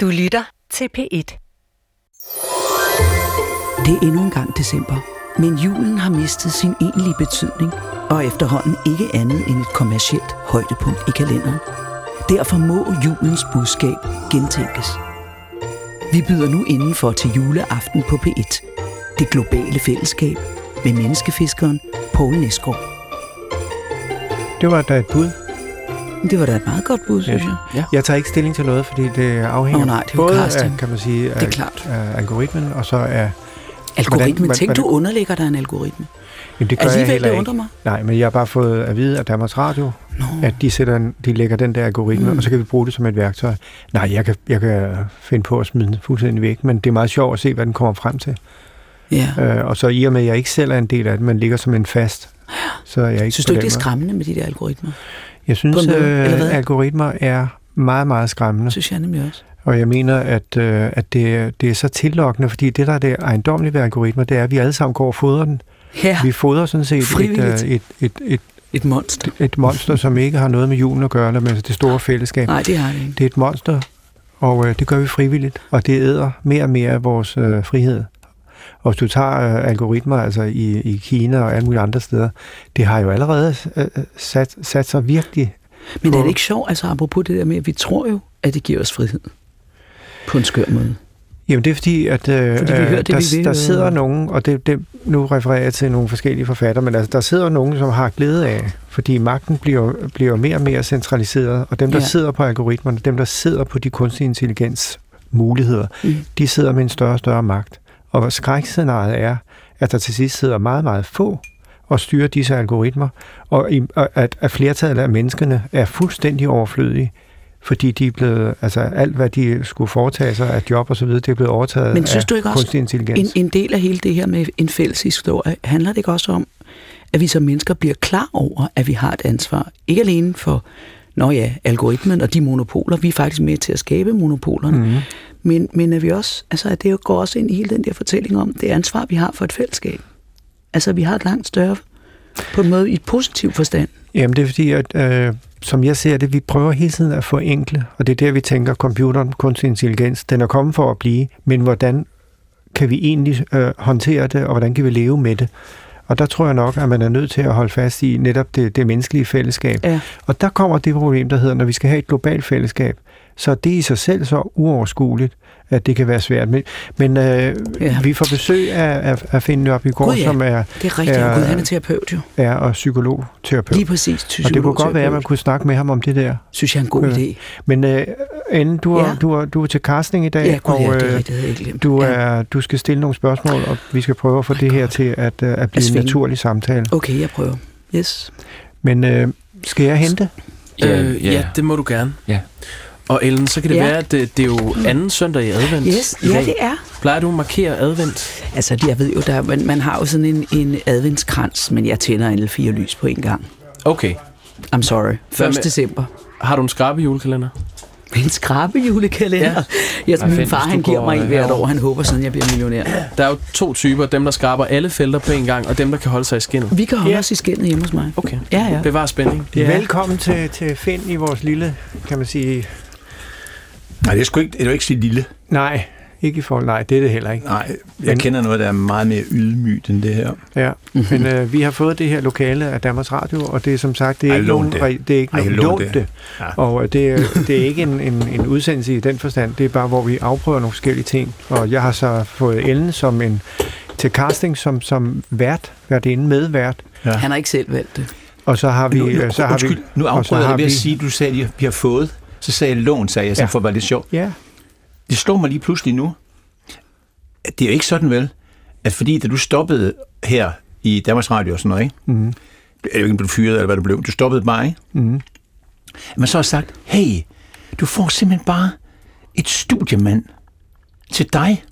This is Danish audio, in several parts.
Du lytter til P1. Det er endnu en gang december, men julen har mistet sin egentlige betydning, og efterhånden ikke andet end et kommercielt højdepunkt i kalenderen. Derfor må julens budskab gentænkes. Vi byder nu indenfor til juleaften på P1. Det globale fællesskab med menneskefiskeren Poul Næsgaard. Det var da et bud. Det var da et meget godt bud, synes jeg. Ja. Jeg tager ikke stilling til noget, fordi det afhænger Åh, nej, det er både af, kan man sige, af, Det er klart. af algoritmen, og så af... Algoritmen, Hvordan- tænk du hvordan- underlægger dig en algoritme. Jamen, det gør jeg Alligevel, heller det undrer mig. Nej, men jeg har bare fået at vide af Danmarks Radio, Nå. at de, sætter en, de lægger den der algoritme, Mm. og så kan vi bruge det som et værktøj. Nej, jeg kan, jeg kan finde på at smide den fuldstændig væk, men det er meget sjovt at se, hvad den kommer frem til. Ja. Øh, og så i og med, at jeg ikke selv er en del af det, men ligger som en fast, så er jeg ikke Synes du ikke, det er skræmmende med de der algoritmer? Jeg synes, hvad? øh, algoritmer er meget, meget skræmmende. Synes jeg nemlig også. Og jeg mener, at, øh, at det, det er så tillokkende, fordi det, der er det ejendomlige ved algoritmer, det er, at vi alle sammen går og fodrer den. Ja, Vi fodrer sådan set et, øh, et, et, et, et monster. et monster, som ikke har noget med julen at gøre, eller med det store fællesskab. Nej, det har det ikke. Det er et monster, og øh, det gør vi frivilligt, og det æder mere og mere af vores øh, frihed. Og hvis du tager øh, algoritmer altså i, i Kina og alle mulige andre steder, det har jo allerede øh, sat, sat sig virkelig Men er det ikke sjovt, altså apropos det der med, at vi tror jo, at det giver os frihed? På en skør måde. Jamen det er fordi, at øh, Fordi vi hører det, der, vi der sidder nogen, og det, det, nu refererer jeg til nogle forskellige forfattere, men altså, der sidder nogen, som har glæde af, fordi magten bliver, bliver mere og mere centraliseret, og dem, der ja. sidder på algoritmerne, dem, der sidder på de kunstige intelligens muligheder, Mm. de sidder med en større og større magt. Og skrækscenariet er, at der til sidst sidder meget, meget få og styrer disse algoritmer, og, at, at flertallet af menneskene er fuldstændig overflødige, fordi de er blevet, altså alt hvad de skulle foretage sig af job og så videre, det er blevet overtaget Men synes af du ikke også, kunstig intelligens. En, en del af hele det her med en fælles historie, handler det ikke også om, at vi som mennesker bliver klar over, at vi har et ansvar? Ikke alene for, nå ja, algoritmen og de monopoler, vi er faktisk med til at skabe monopolerne, Mm. Men, men at vi også, altså at det jo går også ind i hele den der fortælling om det ansvar, vi har for et fællesskab. Altså, vi har et langt større, på en måde i et positiv forstand. Jamen det er fordi, at øh, som jeg ser det, vi prøver hele tiden at forenkle, og det er der, vi tænker, computeren, kunstig intelligens, den er kommet for at blive, men hvordan kan vi egentlig øh, håndtere det, og hvordan kan vi leve med det? Og der tror jeg nok, at man er nødt til at holde fast i netop det, det menneskelige fællesskab. Ja. Og der kommer det problem, der hedder, når vi skal have et globalt fællesskab, så er det i sig selv så uoverskueligt, at det kan være svært. Men, men øh, Ja. ja. vi får besøg af, af, af Finn Nørby Gud, ja. som er, Det er rigtigt. Ja. Ja. Gud, han er terapeut jo. er og psykologterapeut. Lige præcis. Og det kunne godt være, at man kunne snakke med ham om det der. Synes jeg er en god Ja. idé. Men øh, inden du er, Ja. ja. du, er, du er til casting i dag, Ja, gud, og ja, det er øh, rigtigt, du, ja. er, du skal stille nogle spørgsmål, og vi skal prøve at få My det her God. til at, øh, at blive en svinge. naturlig samtale. Okay, jeg prøver. Yes. Men øh, skal jeg hente? Ja, Øh, øh, ja. ja. ja, det må du gerne. Ja. Og Ellen, så kan det Ja. ja. være, at det, det er jo anden søndag i advent Yes, i ja, dag. det er. Plejer du at markere advent? Altså, jeg ved jo, der, man, man har jo sådan en, en adventskrans, men jeg tænder alle fire lys på en gang. Okay. I'm sorry. 1. Hvad med- december. Har du en skrabe julekalender? En skrabe julekalender. Ja. Ja. Jeg, Ej, min far, han giver mig en øh, hvert herover. år. Han håber sådan, jeg bliver millionær. Der er jo to typer. Dem, der skraber alle felter på en gang, og dem, der kan holde sig i skinnet. Vi kan holde Ja. os i skinnet hjemme hos mig. Okay. Ja, ja. Bevar spænding. Ja. Ja. Velkommen til, til Finn i vores lille, kan man sige... Nej, det er sgu ikke, det er jo ikke så lille. Nej, ikke i forhold... Nej, det er det heller ikke. Nej, jeg Men- kender noget, der er meget mere ydmygt end det her. Ja. Men øh, vi har fået det her lokale af Danmarks Radio, og det er som sagt, det er Ej, ikke nogen... det. Det er ikke nogen lån lån det. det. Ja. Og øh, det, er- det er ikke en, en, en udsendelse i den forstand. Det er bare, hvor vi afprøver nogle forskellige ting. Og jeg har så fået Ellen som en til casting som, som vært, været inde med vært. Ja. Han har ikke selv valgt det. Og så har vi... nu, nu, øh, så har undskyld, vi nu afbryder jeg ved at vi- sige, du sagde, at vi har fået. Så sagde jeg lån, sagde jeg, så Ja. for være lidt sjov. Ja, Det slår mig lige pludselig nu, det er jo ikke sådan vel, at fordi da du stoppede her i Danmarks Radio og sådan noget, ikke? mm, Jeg ved ikke, om du blev fyret eller hvad du blev. Du stoppede bare, ikke? mm, man så har sagt, hey, du får simpelthen bare et studiemand til dig.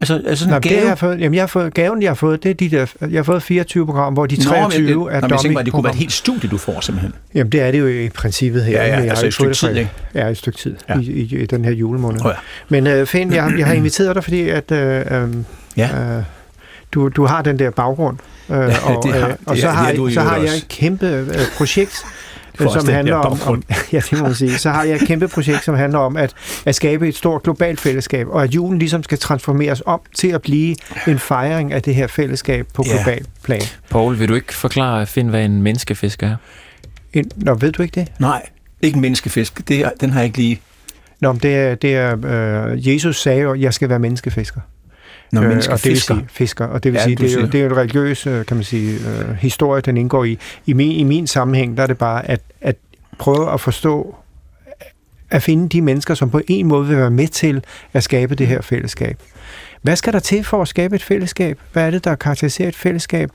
Altså, altså sådan Nå, en det gave. har jeg fået, jamen jeg har fået, gaven, jeg har fået, det er de der, jeg har fået 24 programmer, hvor de Nå, men 23 det, er nå, men jeg tænker det kunne være et helt studie, du får simpelthen. Jamen det er det jo i princippet her. Ja, ja, jeg altså har et ikke stykke det tid, fra- Ja, et stykke tid Ja. ja. i, i, i, den her julemåned. Oh, ja. Men øh, Finn, jeg, jeg har inviteret dig, fordi at øh, øh, Ja. øh, du, du har den der baggrund. Øh, og, det har- øh, og det så har- har, det har så har jeg et kæmpe øh, projekt, For som handler om, om, ja, det må man sige. Så har jeg et kæmpe projekt, som handler om at, at skabe et stort globalt fællesskab, og at julen ligesom skal transformeres om til at blive en fejring af det her fællesskab på Ja. global plan. Poul, vil du ikke forklare, Finn, hvad en menneskefisk er? En, nå, ved du ikke det? Nej, ikke en menneskefisk. Det er, den har jeg ikke lige... Nå, men det er, det er øh, Jesus sagde jo, at jeg skal være menneskefisker. Når Øh, øh, og det vil menneskefisker. sige, fisker, og det vil Ja, sige, det er, jo, det er jo en religiøs, øh, kan man sige, øh, historie, den indgår i. I min, I min sammenhæng, der er det bare at, at prøve at forstå, at finde de mennesker, som på en måde vil være med til at skabe det her fællesskab. Hvad skal der til for at skabe et fællesskab? Hvad er det, der karakteriserer et fællesskab?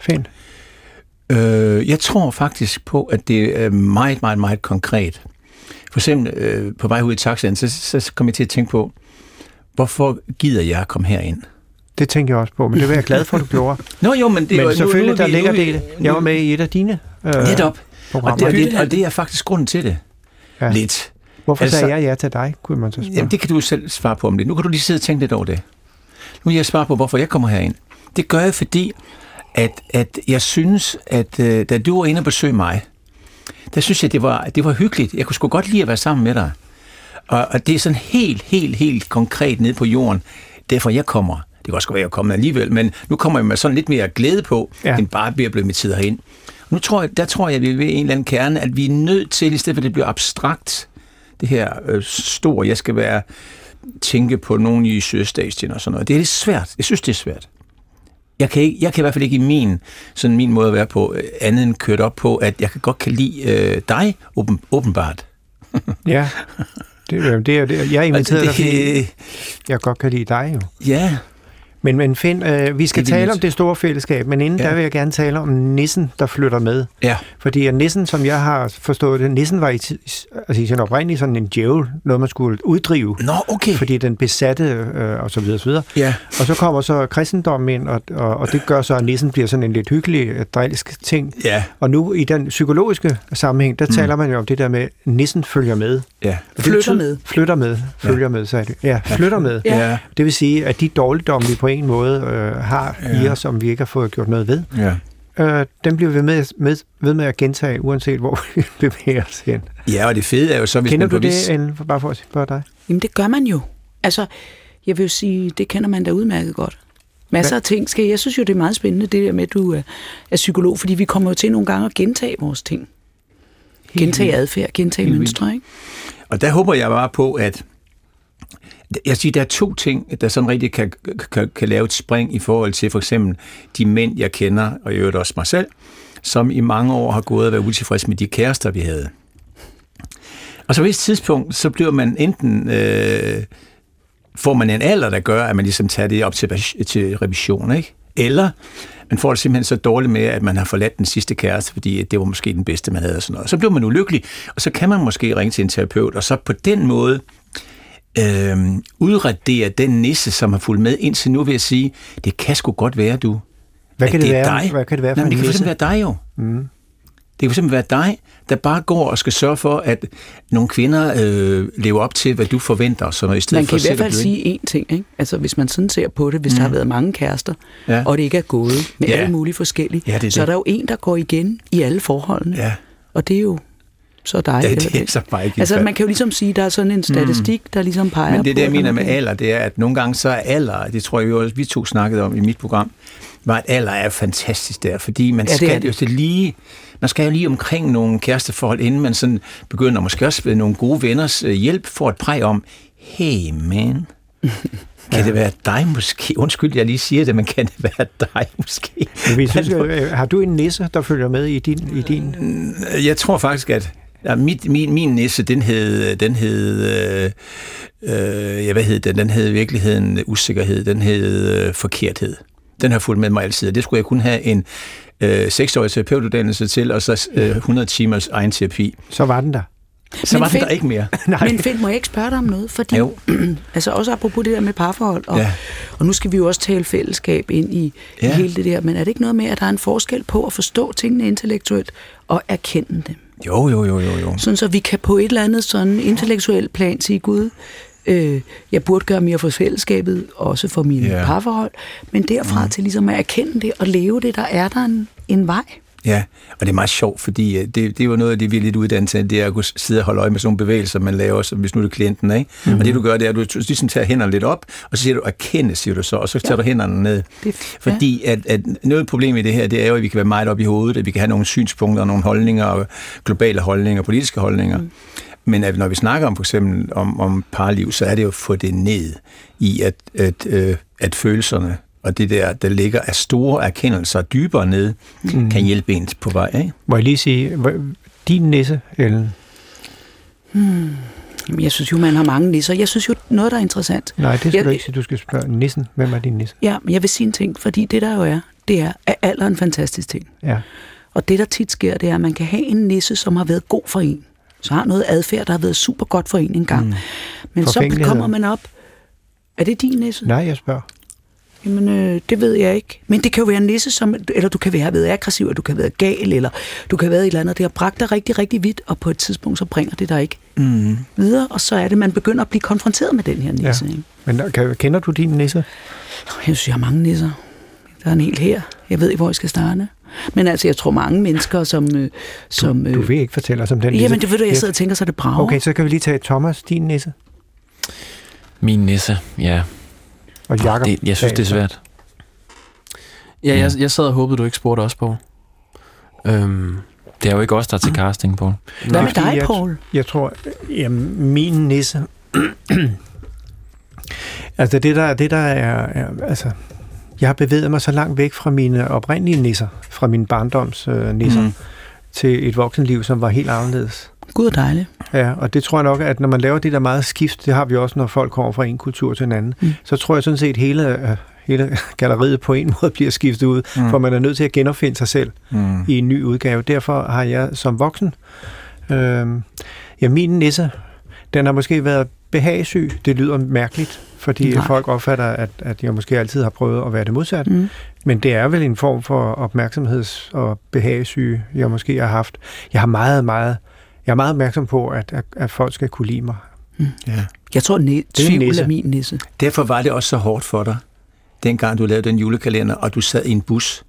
Finn? Øh, jeg tror faktisk på, at det er meget, meget, meget konkret. For eksempel øh, på vej ud i taxaen, så, så kom jeg til at tænke på, hvorfor gider jeg at komme herind? Det tænker jeg også på, men det er jeg glad for, at du gjorde. Nå jo, men det er men jo... selvfølgelig, nu, nu, der ligger nu, det. Jeg var med i et af dine øh, Netop. Og det, og, det, og det er faktisk grunden til det. Ja. Ja. Lidt. Hvorfor altså- sagde jeg ja til dig, kunne man så spørge. Jamen, det kan du selv svare på om det. Nu kan du lige sidde og tænke lidt over det. Nu vil jeg svare på, hvorfor jeg kommer herind. Det gør jeg, fordi at, at jeg synes, at øh, da du var inde og besøge mig, der synes jeg, det var, det var hyggeligt. Jeg kunne sgu godt lide at være sammen med dig. Og, og det er sådan helt, helt, helt konkret ned på jorden. Derfor jeg kommer. Det kan også godt være, at jeg kommer alligevel, men nu kommer jeg med sådan lidt mere glæde på, Ja. end bare ved at blive inviteret herind. Nu tror jeg, der tror jeg, at vi er ved en eller anden kerne, at vi er nødt til, i stedet for at det bliver abstrakt, det her øh, store, jeg skal være, tænke på nogen i Sydøstasien og sådan noget. Det er lidt svært. Jeg synes, det er svært. Jeg kan, ikke, jeg kan i hvert fald ikke i min, sådan min måde at være på, øh, andet end kørt op på, at jeg kan godt kan lide øh, dig, åben, åbenbart. Ja, det, jo- det det. jeg inviterede dig, fordi det, jeg godt kan lide dig jo. ja, Men, men Finn, øh, vi skal Det tale om det store fællesskab, men inden ja. Ja. der vil jeg gerne tale om nissen, der flytter med. ja, Fordi at nissen, som jeg har forstået det, nissen var i, altså i sin oprindelige sådan en djævel, noget man skulle uddrive, Nå, okay. fordi den besatte øh, og så videre, og så videre. Ja, Og så kommer så kristendommen ind, og, og, og det gør så, at nissen bliver sådan en lidt hyggelig, øh, drilsk ting. ja, Og nu i den psykologiske sammenhæng, der Mm. taler man jo om det der med, at nissen følger med. ja. Flytter med. Flytter med. Følger med, sagde det. Ja, flytter med. Ja. Ja, Det vil sige, at de dårligdomme, vi på en måde øh, har ja. i os, som vi ikke har fået gjort noget ved, ja. øh, dem bliver vi med, med, ved med at gentage, uanset hvor vi bevæger os hen. Ja, og det fede er jo så, hvis Kender man du på vis- det, Ellen, for- bare for at spørge dig? Jamen, det gør man jo. Altså, jeg vil jo sige, det kender man da udmærket godt. Masser af ting skal... Jeg synes jo, det er meget spændende, det der med, at du er, er psykolog, fordi vi kommer jo til nogle gange at gentage vores ting. Gentage adfærd, gentage mønstre, ikke? Og der håber jeg bare på, at jeg siger, der er to ting, der sådan rigtig kan, kan, kan lave et spring i forhold til for eksempel de mænd, jeg kender, og i øvrigt også mig selv, som i mange år har gået og været utilfreds med de kærester, vi havde. Og så på et tidspunkt, så bliver man enten... Øh, får man en alder, der gør, at man ligesom tager det op til, til revision, ikke? Eller man får det simpelthen så dårligt med, at man har forladt den sidste kæreste, fordi det var måske den bedste, man havde og sådan noget. Så bliver man ulykkelig, og så kan man måske ringe til en terapeut, og så på den måde øh, udradere den nisse, som har fulgt med indtil nu, vil jeg sige, det kan sgu godt være, du. Hvad at kan det, det er være? dig. Hvad kan det være for en det kan nisse? simpelthen være dig jo. Mm. Det kan simpelthen være dig, der bare går og skal sørge for, at nogle kvinder øh, lever op til, hvad du forventer, og sådan noget, i stedet Man for kan i selv hvert at fald sige én ting, ikke? Altså, hvis man sådan ser på det, hvis mm. der har været mange kærester, Ja. og det ikke er gået med Ja. alle mulige forskellige, Ja, det er så er det. der jo en, der går igen i alle forholdene. Ja, Og det er jo så dig. ja det er så bare ikke Altså, man kan jo ligesom sige, at der er sådan en statistik, mm. der ligesom peger Men det, på... der jeg mener med er- alder, det er, at nogle gange så er alder, det tror jeg jo også, vi to snakkede om i mit program, var, at alder er fantastisk der, fordi man Ja, skal det. jo så lige, man skal jo lige omkring nogle kæresteforhold, inden man sådan begynder måske også ved nogle gode venners øh, hjælp, for et præg om, hey man, kan det være dig måske? Undskyld, jeg lige siger det, men kan det være dig måske? Vi synes, øh, har du en nisse, der følger med i din... I din? Jeg tror faktisk, at ja, mit, min, min nisse, den hed, den hed, øh, øh, ja, hvad hed den? Den hed i virkeligheden usikkerhed, den hed øh, forkerthed. Den har fulgt med mig altid, og det skulle jeg kun have en øh, seksårig terapeutuddannelse til, og så øh, 100 timers egen terapi. Så var den der. Så Men var den fedt. der ikke mere. Nej. Men Finn, må jeg ikke spørge dig om noget? Fordi, Jo. altså også apropos det der med parforhold, og, Ja. og nu skal vi jo også tale fællesskab ind i, ja. i hele det der, men er det ikke noget med, at der er en forskel på at forstå tingene intellektuelt og erkende dem? Jo, jo, jo, jo, jo. Sådan så vi kan på et eller andet sådan intellektuelt plan sige, Gud, øh, jeg burde gøre mere for fællesskabet, også for mine Ja. parforhold, men derfra mm. til ligesom at erkende det og leve det, der er der en, en vej. Ja, og det er meget sjovt, fordi øh, det, det er jo noget af det, vi er lidt uddannet til, det er at kunne sidde og holde øje med sådan nogle bevægelser, man laver, som hvis nu er det klienten, ikke? Mm. Og det du gør, det er, at du ligesom tager hænderne lidt op, og så siger du, erkende, siger du så, og så tager ja. du hænderne ned. Det, Fordi at, at noget problem i det her, det er jo, at vi kan være meget op i hovedet, at vi kan have nogle synspunkter, nogle holdninger, og globale holdninger, politiske holdninger. Mm. Men at når vi snakker om for eksempel om, om parliv, så er det jo at få det ned i, at, at, øh, at følelserne og det der, der ligger af store erkendelser dybere ned, mm. kan hjælpe en på vej. Ikke? Må jeg lige sige, din nisse, Ellen? Hmm. Jeg synes jo, man har mange nisser. Jeg synes jo, noget, der er interessant. Nej, det skal Jeg- du ikke sige. Du skal spørge nissen. Hvem er din nisse? Ja, men jeg vil sige en ting, fordi det der jo er, det er, at alder er en fantastisk ting. Ja. Og det, der tit sker, det er, at man kan have en nisse, som har været god for en. Så har noget adfærd, der har været super godt for en engang. Mm. Men så kommer man op. Er det din nisse? Nej, jeg spørger. Jamen, øh, det ved jeg ikke. Men det kan jo være en nisse, som, eller du kan være været aggressiv, eller du kan være gal, eller du kan være et eller andet. Det har bragt dig rigtig, rigtig vidt, og på et tidspunkt, så bringer det dig ikke Mm. videre, og så er det, man begynder at blive konfronteret med den her nisse. Ja. Ikke? Men der- kan, kender du din nisse? Jeg synes, jeg har mange nisser. Der er en hel her. Jeg ved ikke, hvor jeg skal starte. Men altså, jeg tror mange mennesker, som... Øh, som Du vil ikke fortælle os om den nisse? Jamen, det ved du, jeg sidder og tænker, så er det brager. Okay, så kan vi lige tage Thomas, din nisse, Min nisse, ja. Og Jakob. Det, jeg synes, det er svært. Ja, jeg, jeg sad og håbede, du ikke spurgte os på. Øhm, Det er jo ikke os, der er til casting, på. Hvad med dig, jeg- Paul? Jeg tror, jamen, min nisse... altså det der, det der er, er... Altså, jeg har bevæget mig så langt væk fra mine oprindelige nisser, fra mine barndoms øh, nisser. Mm. til et voksenliv, som var helt anderledes. Gud er dejlig. Ja, og det tror jeg nok, at når man laver det der meget skift, det har vi også, når folk kommer fra en kultur til en anden, Mm. så tror jeg sådan set, hele, øh, hele galleriet på en måde bliver skiftet ud, Mm. for man er nødt til at genopfinde sig selv Mm. i en ny udgave. Derfor har jeg som voksen, øh, ja, min nisse, den har måske været behagesyg. Det lyder mærkeligt, fordi Nej. Folk opfatter, at, at jeg måske altid har prøvet at være det modsatte. Mm. Men det er vel en form for opmærksomheds- og behagesyge, jeg måske har haft. Jeg har meget, meget, jeg er meget opmærksom på, at, at, at folk skal kunne lide mig. Ja. Jeg tror, ne- er en tvivl nisse. er min nisse. Derfor var det også så hårdt for dig, dengang du lavede den julekalender, og du sad i en bus,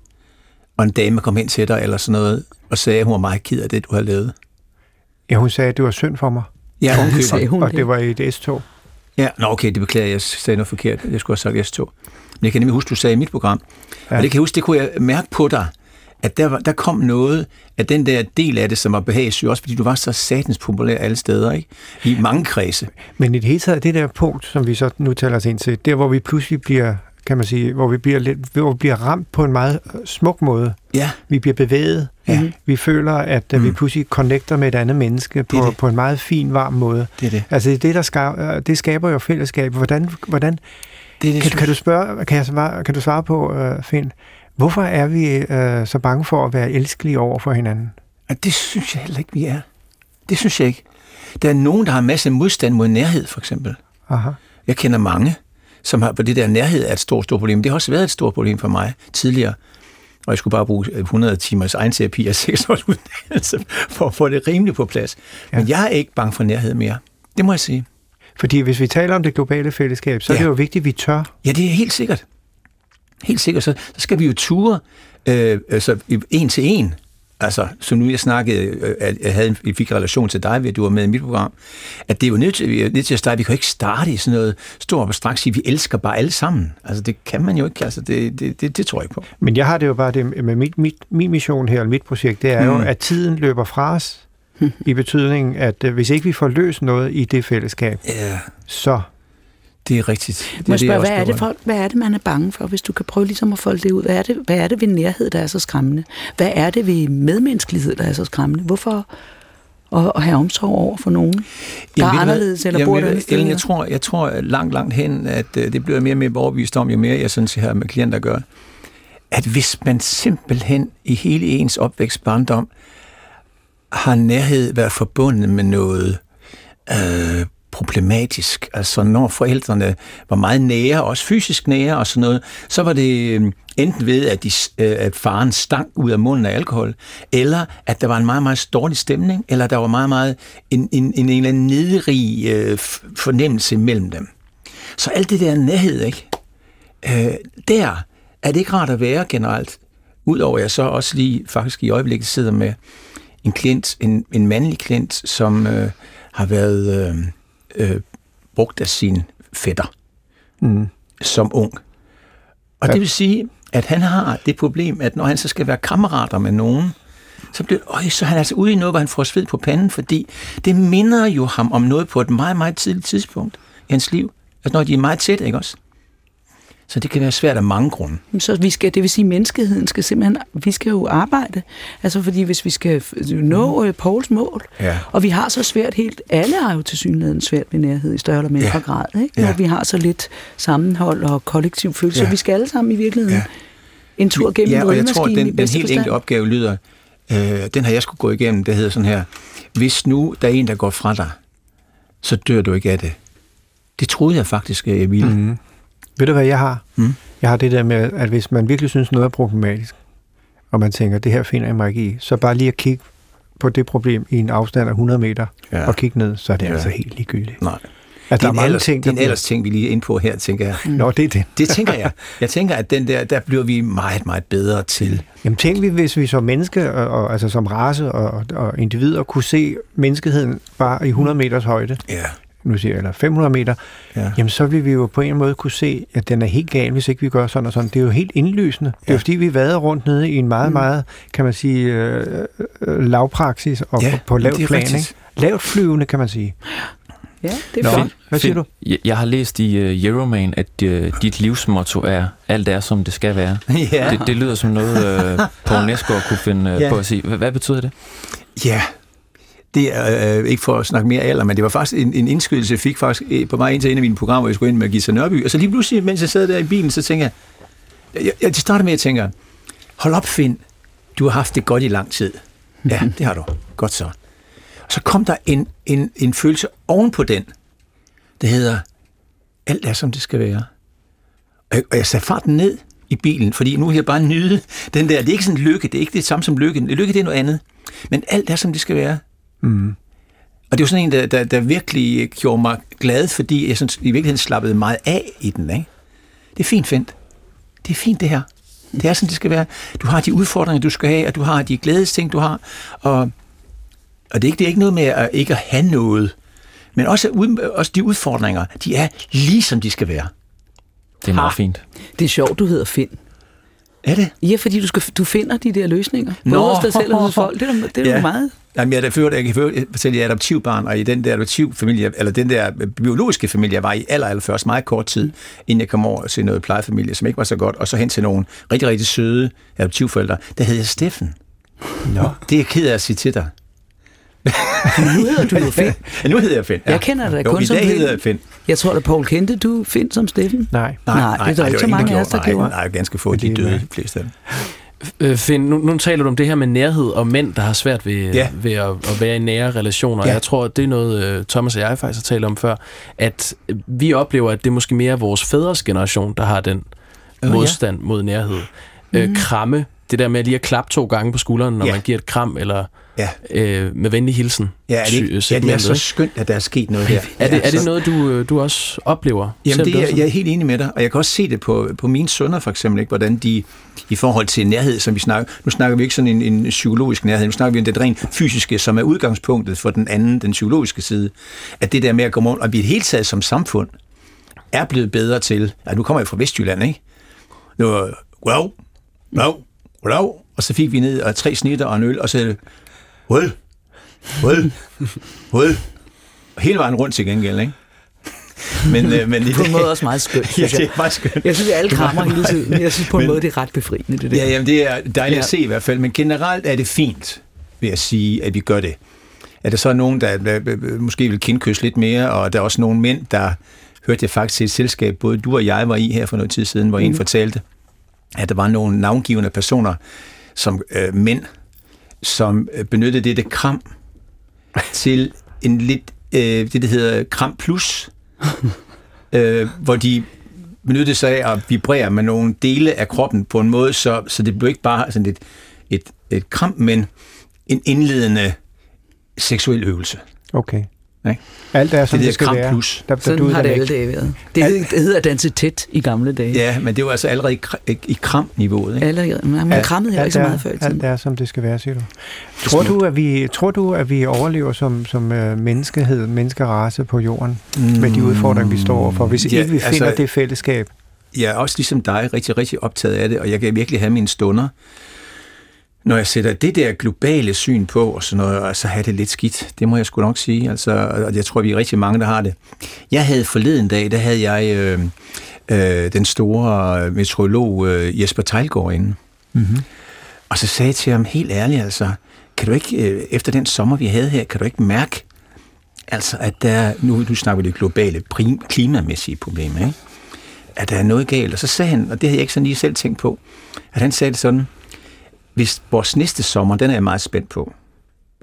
og en dame kom hen til dig eller sådan noget, og sagde, at hun var meget ked af det, du havde lavet. Ja, hun sagde, at det var synd for mig, Ja, hun Sagde hun og det? det var i et S-tog. Ja, nå okay, det beklager jeg, jeg sagde noget forkert. Jeg skulle have sagt S2. Men jeg kan nemlig huske, du sagde i mit program, ja. Ja. og det kan jeg huske, det kunne jeg mærke på dig, at der, var, der kom noget af den der del af det, som var behagesyg, også fordi du var så satans populær alle steder, ikke? I mange kredse. Men i det hele taget, det der punkt, som vi så nu taler os ind til, der hvor vi pludselig bliver, kan man sige, hvor vi bliver, lidt, hvor vi bliver ramt på en meget øh, smuk måde. Ja, Vi bliver bevæget. Ja. Vi føler, at mm. vi pludselig connecter med et andet menneske på, Det det. på en meget fin, varm måde. det er det. Altså det, der skaber, det skaber jo fællesskab. Hvordan, hvordan det, det kan, kan, du spørge, kan, jeg svare, kan du svare på, uh, Finn, hvorfor er vi uh, så bange for at være elskelige over for hinanden? Det synes jeg heller ikke, vi er. Det synes jeg ikke. Der er nogen, der har en masse modstand mod nærhed, for eksempel. Aha. Jeg kender mange, som har, på det der nærhed er et stort, stort problem. Det har også været et stort problem for mig tidligere. Og jeg skulle bare bruge 100 timers egenterapi og 6 års uddannelse for at få det rimeligt på plads. Ja. Men jeg er ikke bange for nærhed mere. Det må jeg sige. Fordi hvis vi taler om det globale fællesskab, så ja. er det jo vigtigt, at vi tør. Ja, det er helt sikkert. Helt sikkert. Så, så skal vi jo ture øh, altså, en til en. Altså, som nu jeg snakkede, øh, at jeg, havde, en- jeg fik relation til dig, ved at du var med i mit program, at det er jo nødt til, nødt til at starte, vi kan jo ikke starte i sådan noget stort og straks sige, vi elsker bare alle sammen. Altså, det kan man jo ikke, altså, det, det, det, det tror jeg ikke på. Men jeg har det jo bare det med mit, mit, min mission her, og mit projekt, det er mm. jo, Mm. at tiden løber fra os, i betydningen, at øh, hvis ikke vi får løst noget i det fællesskab, Ja, så det er rigtigt. Det, Må jeg det, spørge, hvad er, det for, hvad er det, man er bange for, hvis du kan prøve ligesom at folde det ud? Hvad er det, hvad er det ved nærhed, der er så skræmmende? Hvad er det ved medmenneskelighed, der er så skræmmende? Hvorfor at, at have omsorg over for nogen, der Jamen, er anderledes eller Jamen, bor sted? Ellen, jeg tror, jeg tror langt, langt hen, at øh, det bliver mere og mere overbevist om, jo mere jeg sådan set har med klienter at gøre, at hvis man simpelthen i hele ens opvækst barndom har nærhed været forbundet med noget øh, problematisk, altså når forældrene var meget nære, også fysisk nære og sådan noget, så var det øhm, enten ved, at, de, øh, at faren stank ud af munden af alkohol, eller at der var en meget, meget dårlig stemning, eller der var meget, meget en, en, en, en eller anden nederig øh, fornemmelse mellem dem. Så alt det der nærhed, ikke? Øh, der er det ikke rart at være generelt, Udover at jeg så også lige faktisk i øjeblikket sidder med en klient, en, en mandlig klient, som øh, har været øh, øh, brugt af sin fætter Mm. som ung. Og Ja. det vil sige, at han har det problem, at når han så skal være kammerater med nogen, så bliver øj, så er han altså ude i noget, hvor han får sved på panden, fordi det minder jo ham om noget på et meget, meget tidligt tidspunkt i hans liv. Altså når de er meget tæt, ikke også? Så det kan være svært af mange grunde. Så vi skal, det vil sige, at menneskeheden skal simpelthen, vi skal jo arbejde. Altså fordi hvis vi skal f- nå øh, Pauls mål, Ja. og vi har så svært helt, alle har jo til synligheden svært ved nærhed i større eller mindre Ja. grad, ikke? Ja. når vi har så lidt sammenhold og kollektiv følelse. Ja. Så vi skal alle sammen i virkeligheden Ja. en tur gennem ja, og jeg tror, den, den helt forstand. enkle opgave lyder, øh, den har jeg skulle gå igennem, det hedder sådan her, hvis nu der er en, der går fra dig, så dør du ikke af det. Det troede jeg faktisk, jeg ville. Mm. Ved du, hvad jeg har? Mm. Jeg har det der med, at hvis man virkelig synes, noget er problematisk, og man tænker, det her finder jeg mig ikke i, så bare lige at kigge på det problem i en afstand af 100 meter, Ja. og kigge ned, så er det Ja. altså helt ligegyldigt. Nej. Altså, Det der er en mange ellers, ting, det er en der ellers ting, vi lige er inde på her, tænker jeg. bliver... Nå, det er det. Det tænker jeg. Jeg tænker, at den der, der bliver vi meget, meget bedre til. Jamen tænk vi, hvis vi som menneske, og, og, altså som race og, og individer, kunne se menneskeheden bare i 100 meters højde, Ja. Nu siger jeg, eller 500 meter, ja. jamen så vil vi jo på en måde kunne se, at den er helt gal, hvis ikke vi gør sådan og sådan. Det er jo helt indlysende. Det er Ja. jo fordi, vi vader rundt nede i en meget, meget, kan man sige, øh, øh, lavpraksis og Ja, på, på lavt plan. Ikke? Lavt flyvende, kan man sige. Ja, det Nå, er fint. hvad siger du? Jeg, har læst i uh, Euroman, at uh, dit livsmotto er, alt er som det skal være. Ja. Det, det lyder som noget, uh, Poul Næsgaard kunne finde uh, Ja. på at sige. Hvad, hvad betyder det? ja. Det er øh, ikke for at snakke mere alder, men det var faktisk en, en indskydelse, jeg fik faktisk øh, på vej ind til en af mine programmer, hvor jeg skulle ind med Gita Nørby. Og så lige pludselig, mens jeg sad der i bilen, så tænker jeg, jeg, jeg starter med at tænke, hold op Finn, du har haft det godt i lang tid. Ja, det har du. Godt så. Så kom der en, en, en følelse oven på den, der hedder, alt er som det skal være. Og jeg, og jeg satte farten ned i bilen, fordi nu vil jeg bare nyde den der. Det er ikke sådan lykke, det er ikke det samme som lykke. Lykke det er noget andet. Men alt er som det skal være. Mm. Og det var sådan en, der, der, der virkelig gjorde mig glad, fordi jeg sådan, i virkeligheden slappede meget af i den. Ikke? Det er fint, Fint. Det er fint, det her. Det er sådan, det skal være. Du har de udfordringer, du skal have, og du har de glædesting, du har. Og, og det, er ikke, det er ikke noget med at ikke at have noget. Men også, ud- også de udfordringer, de er lige som de skal være. Det er meget fint. Det er sjovt, du hedder Finn. Er det? Ja, fordi du, skal, du finder de der løsninger. Både Nå. hos dig selv og hos folk. Det er, det er Ja. meget. Jamen, jeg, er ført, jeg kan fortælle, at jeg er adoptivbarn, og i den der adoptivfamilie, eller den der biologiske familie, jeg var i aller, aller først meget kort tid, inden jeg kom over til noget plejefamilie, som ikke var så godt, og så hen til nogle rigtig, rigtig søde adoptivforældre, der hed jeg Steffen. Nå. Det er jeg ked af at sige til dig. Nu hedder du jo Finn. Ja, nu hedder jeg Finn. Ja. Jeg kender dig jo, kun i som dag Finn. hedder jeg Finn. Jeg tror da, Paul kendte du Finn som Steffen. Nej. Nej, det er der ikke var så mange af os, der gjorde. Nej, nej, ganske få, Men de det døde, de fleste af dem. Øh, Finn, nu, nu taler du om det her med nærhed og mænd, der har svært ved, Ja. ja. ved at, at være i nære relationer. Ja. Ja. Jeg tror, at det er noget, øh, Thomas og jeg faktisk har talt om før, at vi oplever, at det er måske mere vores fædres generation, der har den ja. modstand mod nærhed. Øh, kramme, det der med lige at klappe to gange på skulderen, når Ja. ja. man giver et kram, eller Ja. øh, med venlig hilsen. Ja, er det, ikke, sy- ja, det er så skønt, at der er sket noget her. Er det, er det noget, du, øh, du også oplever? Jamen, det er, jeg er helt enig med dig, og jeg kan også se det på, på mine sønner for eksempel, ikke? hvordan de i forhold til nærhed, som vi snakker, nu snakker vi ikke sådan en, en psykologisk nærhed, nu snakker vi om det rent fysiske, som er udgangspunktet for den anden, den psykologiske side, at det der med at komme rundt, og vi i det hele taget som samfund er blevet bedre til, ja, nu kommer jeg fra Vestjylland, ikke? Nu, wow, wow, wow, og så fik vi ned og tre snitter og en øl, og så det, well, well, og hele vejen rundt til gengæld, ikke? Men, øh, men i På en måde også meget skønt, Ja, synes det jeg. er meget skønt. Jeg synes, at alle Det er krammer hele tiden. men Jeg synes på en Men- måde, det er ret befriende, det der. Ja, jamen, det er dejligt ja. at Ja. se i hvert fald, men generelt er det fint, vil jeg sige, at vi gør det. Er der så nogen, der, der, der måske vil kindkysse lidt mere, og der er også nogle mænd, der hørte jeg faktisk til et selskab, både du og jeg var i her for noget tid siden, hvor mm. en fortalte, at der var nogle navngivende personer, som øh, mænd, som øh, benyttede dette kram til en lidt, øh, det der hedder kram plus, øh, hvor de benyttede sig af at vibrere med nogle dele af kroppen på en måde, så, så det blev ikke bare sådan et, et, et kram, men en indledende seksuel øvelse. Okay. Ikke? Alt er, som det det, skal være. Plus. Der, der Sådan duer har det alle dage været. Det, hed, det hedder at danse tæt i gamle dage. Ja, men det var altså allerede i, i kram-niveauet. Ikke? Alle, man Alt- krammede heller ikke så meget før i tiden. Alt er, som det skal være, siger du. Tror du, at vi, tror du, at vi overlever som, som uh, menneskehed, menneskerace på jorden, mm. med de udfordringer, vi står overfor, hvis Ja, ikke vi finder altså- det fællesskab? jeg er også ligesom dig rigtig, rigtig optaget af det, og jeg kan virkelig have mine stunder, når jeg sætter det der globale syn på, og sådan noget, og så have det lidt skidt. Det må jeg sgu nok sige. Altså, og jeg tror, vi er rigtig mange, der har det. Jeg havde forleden dag, der havde jeg øh, øh, den store meteorolog øh, Jesper Tejlgaard inde. Mm-hmm. Og så sagde jeg til ham helt ærligt, altså, kan du ikke, øh, efter den sommer, vi havde her, kan du ikke mærke, altså, at der, nu, nu snakker vi det globale prim, klimamæssige problem, ikke? at der er noget galt. Og så sagde han, og det havde jeg ikke sådan lige selv tænkt på, at han sagde det sådan, hvis vores næste sommer, den er jeg meget spændt på,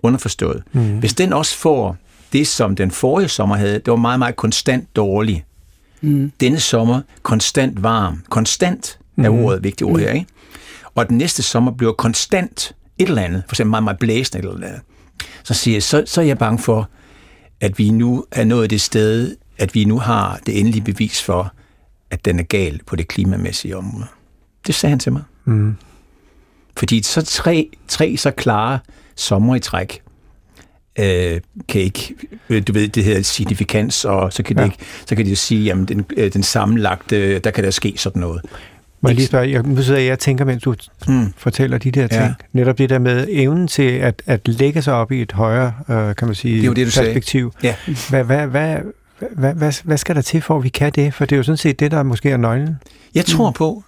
underforstået, Mm. hvis den også får det, som den forrige sommer havde, det var meget, meget konstant dårlig. Mm. Denne sommer konstant varm. Konstant er Mhm. ordet, vigtigt ord her, ikke? Og den næste sommer bliver konstant et eller andet, for eksempel meget, meget blæsende eller andet. Så siger jeg, så, så er jeg bange for, at vi nu er nået det sted, at vi nu har det endelige bevis for, at den er gal på det klimamæssige område. Det sagde han til mig. Mm. Fordi så tre, tre så klare sommer i træk, øh, kan ikke, øh, du ved, det hedder signifikans, og så kan, ja. Det ikke, så kan de jo sige, jamen den, øh, den sammenlagte, der kan der ske sådan noget. Må jeg lige spørge, jeg, nu sidder jeg tænker, mens du Mm. fortæller de der ting. Ja. Netop det der med evnen til at, at lægge sig op i et højere, øh, kan man sige, Det er jo det, du sagde. perspektiv. Ja. Hvad, hvad, hvad, hvad, hvad, hvad skal der til for, at vi kan det? For det er jo sådan set det, der måske er nøglen. Jeg tror på,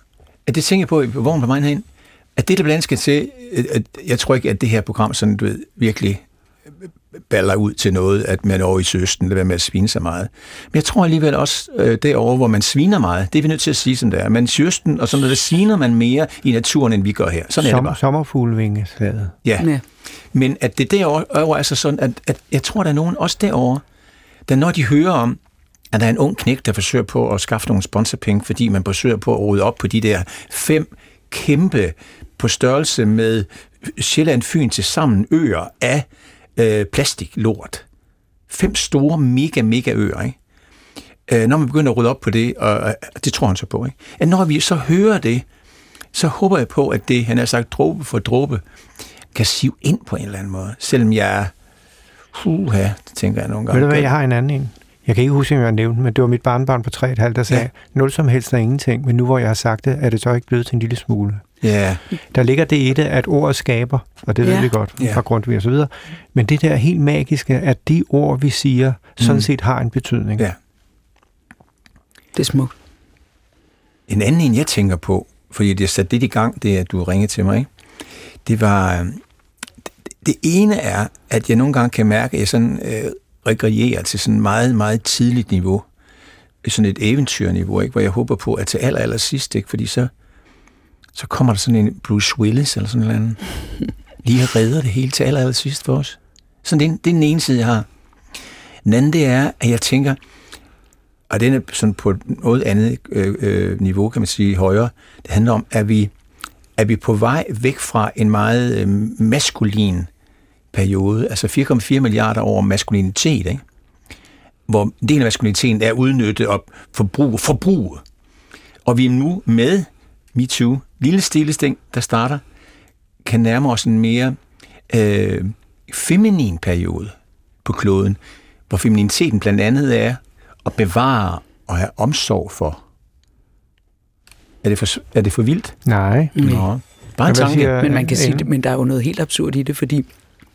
at det tænker jeg på, vognen på mig herhen, at det, der blandt andet skal til, at, jeg tror ikke, at det her program sådan, du ved, virkelig baller ud til noget, at man over i søsten, lader være med at svine så meget. Men jeg tror alligevel også øh, derovre, hvor man sviner meget, det er vi nødt til at sige, som det er. Men i søsten og sådan noget, der sviner man mere i naturen, end vi gør her. Sådan er det Som, bare. sommerfuglevingeslaget. Ja. Ja. Men at det derovre er så sådan, at, at jeg tror, der er nogen, også derovre, der når de hører om, at der er en ung knæk, der forsøger på at skaffe nogle sponsorpenge, fordi man forsøger på at rode op på de der fem kæmpe på størrelse med Sjælland Fyn til sammen øer af øh, plastiklort. Fem store, mega, mega øer, ikke? Øh, når man begynder at rydde op på det, og, og det tror han så på, ikke? At når vi så hører det, så håber jeg på, at det, han har sagt, dråbe for dråbe, kan sive ind på en eller anden måde. Selvom jeg er, det tænker jeg nogle gange. Ved du hvad, jeg har en anden en. Jeg kan ikke huske, om jeg har nævnt den, men det var mit barnbarn på 3,5, der sagde, ja. nul som helst er ingenting, men nu hvor jeg har sagt det, er det så ikke blevet til en lille smule. Ja, Der ligger det i det, at ordet skaber, og det. Ja. ved vi godt Ja. fra Grundtvig og så videre, men det der helt magiske, at de ord, vi siger, sådan Mm. set har en betydning. Ja. Det er smukt. En anden en, jeg tænker på, fordi det satte det i gang, det at du ringede til mig, ikke? det var, øh, det, det ene er, at jeg nogle gange kan mærke, at jeg sådan øh, regrierer til sådan meget, meget tidligt niveau, sådan et eventyrniveau, ikke? hvor jeg håber på, at til aller, aller sidst, ikke? fordi så, så kommer der sådan en Bruce Willis eller sådan en anden, lige redder det hele til aller, sidst for os. Sådan det, er- det er den ene side, jeg har. Den anden, det er, at jeg tænker, og den er sådan på et noget andet øh, øh, niveau, kan man sige, højere. Det handler om, at vi er vi på vej væk fra en meget øh, maskulin periode, altså 4,4 milliarder over maskulinitet, ikke? hvor en del af maskuliniteten er udnyttet og forbrug, forbrug. Og vi er nu med MeToo, lille stille sting, der starter, kan nærme os en mere øh, feminin periode på kloden, hvor femininiteten blandt andet er at bevare og have omsorg for. Er det for, er det for vildt? Nej. Mm. Nå, bare en tanke. siger- Men man kan sige men der er jo noget helt absurd i det, fordi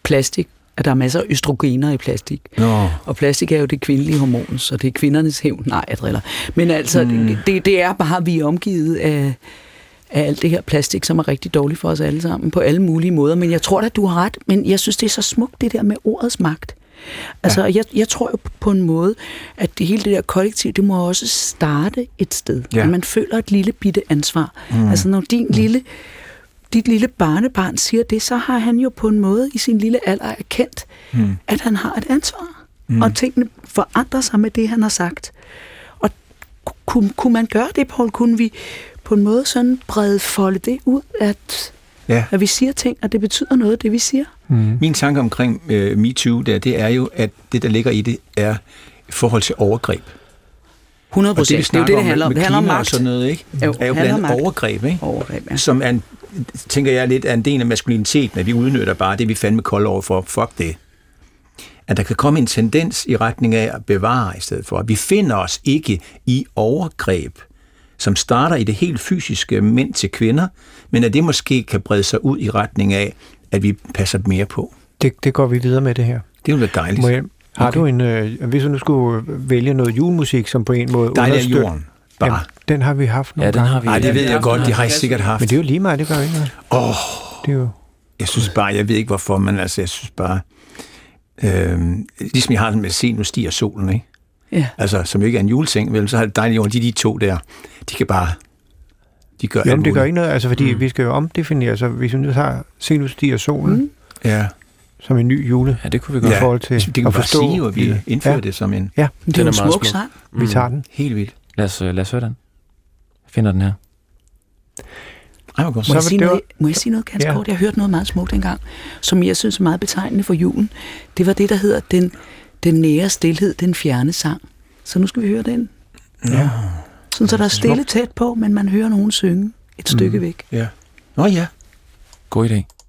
plastik, at der er masser af østrogener i plastik. Nå, Og plastik er jo det kvindelige hormon, så det er kvindernes hævn. Nej, jeg driller. Men altså, mm. det, det er bare, at vi er omgivet af, af alt det her plastik, som er rigtig dårligt for os alle sammen, på alle mulige måder. Men jeg tror da, du har ret, men jeg synes, det er så smukt, det der med ordets magt. Altså, ja. jeg, jeg tror jo på en måde, at det hele det der kollektiv, det må også starte et sted. Ja. At man føler et lille bitte ansvar. Mm. Altså, når din mm. lille dit lille barnebarn siger det, så har han jo på en måde i sin lille alder erkendt, mm. at han har et ansvar. Mm. Og tingene forandrer sig med det, han har sagt. Og kunne, kunne man gøre det, Paul? Kunne vi på en måde sådan brede folde det ud, at Ja. At vi siger ting, og det betyder noget, det vi siger. Mm. Min tanke omkring øh, MeToo, der, det er jo, at det, der ligger i det, er forhold til overgreb. 100 Og det, vi procent. Det er jo det, det handler om. med Det handler om klima og magt. sådan noget, ikke? Jo, er jo blandt magt. overgreb, ikke? Overgreb, ja. Som er en, tænker jeg lidt, er en del af maskuliniteten, at vi udnytter bare det, vi fandme kolde over for. Fuck det. At der kan komme en tendens i retning af at bevare i stedet for. At vi finder os ikke i overgreb, som starter i det helt fysiske mænd til kvinder, men at det måske kan brede sig ud i retning af, at vi passer mere på. Det, det går vi videre med det her. Det vil være dejligt. Må jeg, har Okay. du en, øh, hvis du nu skulle vælge noget julemusik, som på en måde Dejligt af understøtter- jorden. Bare. Jamen, den har vi haft nogle Ja, den har vi. Nej, det ved jeg godt, det har jeg sikkert haft. Men det er jo lige meget, det gør ikke noget. Åh, oh, Det er jo... jeg synes bare, jeg ved ikke hvorfor, men altså, jeg synes bare, øh, ligesom jeg har den med Se, nu stiger solen, ikke? Ja. Altså, som ikke er en juleting, vel, så har det dejligt jorden, de, de to der, de kan bare, de gør Jo, alt men det gør ikke noget, altså fordi mm. vi skal jo omdefinere, så hvis vi nu tager Se nu stiger solen mm. Ja, som en ny jule, Ja, det kunne vi godt. i forhold til det kan at vi bare forstå sige, at vi det. indfører ja, det som en Ja, det Den er en smuk smuk. sang. vi tager den. helt vildt. Lad os, øh, lad os høre den. Jeg finder den her. Ej. Må Så jeg, sige noget, må jeg sige noget ganske Ja. kort? Jeg hørte noget meget smukt engang, som jeg synes er meget betegnende for julen. Det var det, der hedder den, den nære stillhed, den fjerne sang. Så nu skal vi høre den. Ja. Sådan, så der er stille tæt på, men man hører nogen synge et stykke væk. Ja. Nå ja. God idé.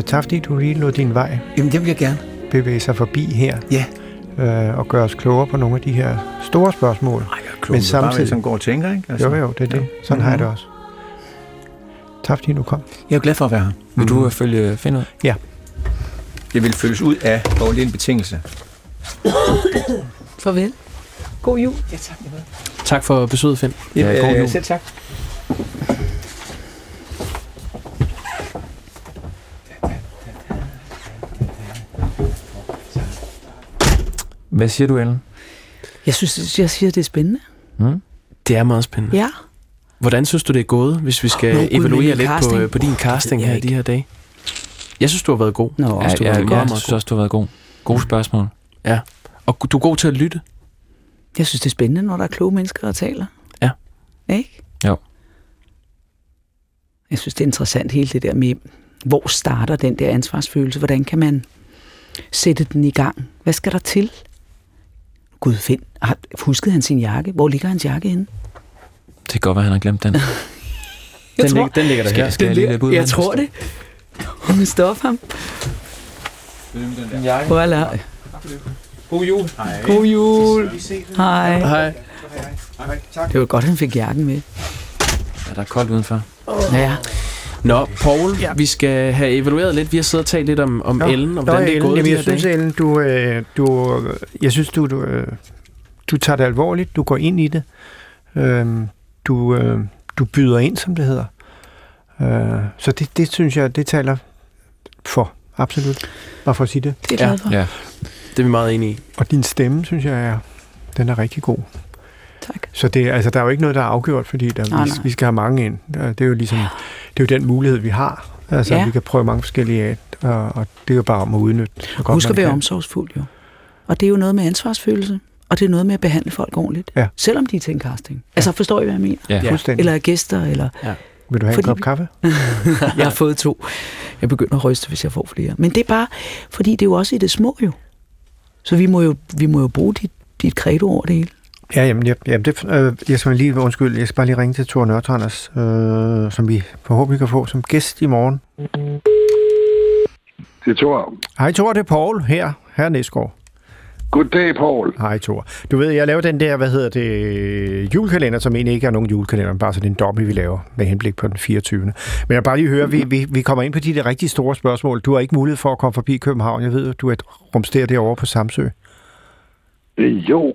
Øh, tak fordi du lige lod din vej Jamen, det vil jeg gerne. bevæge sig forbi her Ja. øh, og gøre os klogere på nogle af de her store spørgsmål. Ej, jeg er klog, Men samtidig... bare, man går og tænker, ikke? Altså, Jo, jo, det er det. Sådan Mhm. har jeg det også. Tak fordi du kom. Jeg er glad for at være her. Vil du øh, følge Finn ud? Det vil følges ud af, og det er en betingelse. Farvel. God jul. Tak for besøget, Finn. Ja, god jul. Selv tak. Hvad siger du, Ellen? Jeg synes, jeg siger, det er spændende. Hmm? Det er meget spændende. Ja. Hvordan synes du, det er gået, hvis vi skal Nå, evaluere lidt på, casting. øh, på din casting her jeg i de her dage? Jeg synes, du har været god. Nå, Ja, også du jeg, var jeg, god. jeg synes også, du har været god. Gode spørgsmål. Og du er god til at lytte. Jeg synes, det er spændende, når der er kloge mennesker, der taler. Ja. Ikke? Jo. Jeg synes, det er interessant hele det der med, hvor starter den der ansvarsfølelse? Hvordan kan man sætte den i gang? Hvad skal der til? Gud, find. Har, huskede han sin jakke? Hvor ligger hans jakke henne? Det kan godt være, han har glemt den. Jeg den, tror- ligger, den ligger der Skal- her. skal jeg lige ud Jeg den? tror det. Hun stoppe ham. Voilà. God jul. Hej. God jul. Hej. Hej. Det var godt, han fik jakken med. Ja, der er koldt udenfor. Ja. Nå, Paul, ja. vi skal have evalueret lidt. Vi har siddet og talt lidt om, om Nå, Ellen, og Nå, hvordan det er Ellen, gået jamen, de jeg her synes, dage. Ellen, du, øh, du, jeg synes, du, du, øh, du tager det alvorligt. Du går ind i det. Øhm, du, øh, du byder ind, som det hedder. Øh, så det, det synes jeg, det taler for. Absolut. Bare for at sige det. Det er for. Ja. Det er vi meget enige i. Og din stemme, synes jeg, er, den er rigtig god. Tak. Så det, altså, der er jo ikke noget, der er afgjort, fordi der, Nej, vi, nej. vi skal have mange ind. Det er jo ligesom, det er jo den mulighed, vi har. Altså, Ja. vi kan prøve mange forskellige af, og, og det er jo bare om at udnytte. Så godt Husk at være kan. omsorgsfuld, jo. Og det er jo noget med ansvarsfølelse, og det er noget med at behandle folk ordentligt. Ja. Selvom de er til en casting. Altså, forstår I, hvad jeg mener? Ja. Ja. Eller er gæster, eller... Vil du have fordi en kop kaffe? jeg har fået to. Jeg begynder at ryste, hvis jeg får flere. Men det er bare, fordi det er jo også i det små, jo. Så vi må jo, vi må jo bruge dit, dit credo over det hele. Ja, jamen, jeg, jamen det, øh, jeg skal lige, undskyld, jeg skal bare lige ringe til Thor Nørtranders, øh, som vi forhåbentlig kan få som gæst i morgen. Det tror jeg. Hej Thor, det er Paul her, her Næsgaard. Goddag, Paul. Hej, Thor. Du ved, jeg laver den der, hvad hedder det, julekalender, som egentlig ikke er nogen julekalender, bare sådan en domme, vi laver med henblik på den 24. Men jeg bare lige høre, vi, vi, vi kommer ind på de der rigtig store spørgsmål. Du har ikke mulighed for at komme forbi København. Jeg ved, du er et rumster derovre på Samsø. Jo,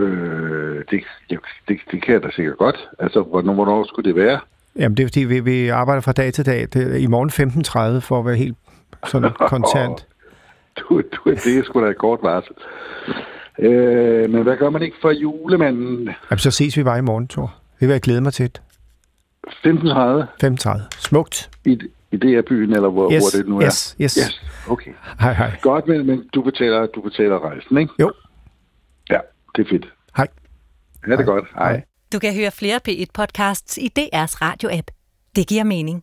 øh, det, det, det, det kan jeg da sikkert godt. Altså, hvornår, hvornår skulle det være? Jamen, det er fordi, vi, vi arbejder fra dag til dag. Det I morgen 15.30 for at være helt sådan kontant. Du, du, det er sgu da et kort varsel. Øh, men hvad gør man ikke for julemanden? Jamen, så ses vi bare i morgen, Thor. Det vil jeg glæde mig til. 15.30 15.30. Smukt. i, i DR-byen, eller hvor, Yes, hvor det nu er? yes, yes. yes. Okay. Hej, hej. Godt, men, men du, betaler, du betaler rejsen, ikke? Jo. Ja, det er fedt. Hej. Ha' det godt. Hej. Hej. Du kan høre flere P1-podcasts i DR's radio-app. Det giver mening.